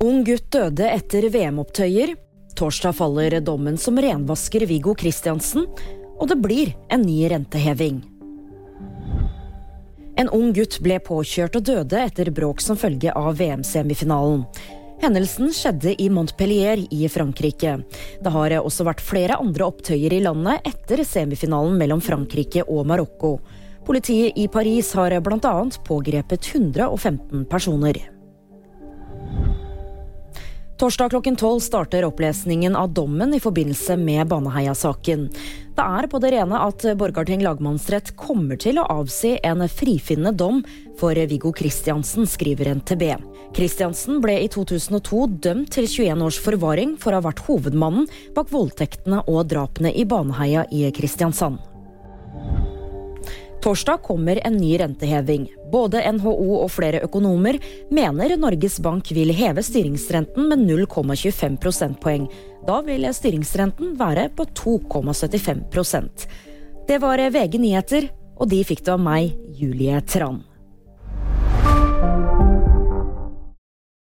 Ung gutt døde etter VM-opptøyer. Torsdag faller dommen som renvasker Viggo Kristiansen. Og det blir en ny renteheving. En ung gutt ble påkjørt og døde etter bråk som følge av VM-semifinalen. Hendelsen skjedde i Montpellier i Frankrike. Det har også vært flere andre opptøyer i landet etter semifinalen mellom Frankrike og Marokko. Politiet i Paris har bl.a. pågrepet 115 personer. Torsdag klokken tolv starter opplesningen av dommen i forbindelse med Baneheia-saken. Det er på det rene at Borgarting lagmannsrett kommer til å avsi en frifinnende dom for Viggo Kristiansen, skriver NTB. Kristiansen ble i 2002 dømt til 21 års forvaring for å ha vært hovedmannen bak voldtektene og drapene i Baneheia i Kristiansand. Torsdag kommer en ny renteheving. Både NHO og flere økonomer mener Norges Bank vil heve styringsrenten med 0,25 prosentpoeng. Da vil styringsrenten være på 2,75% Det var VG nyheter, og de fikk du av meg, Julie Tran.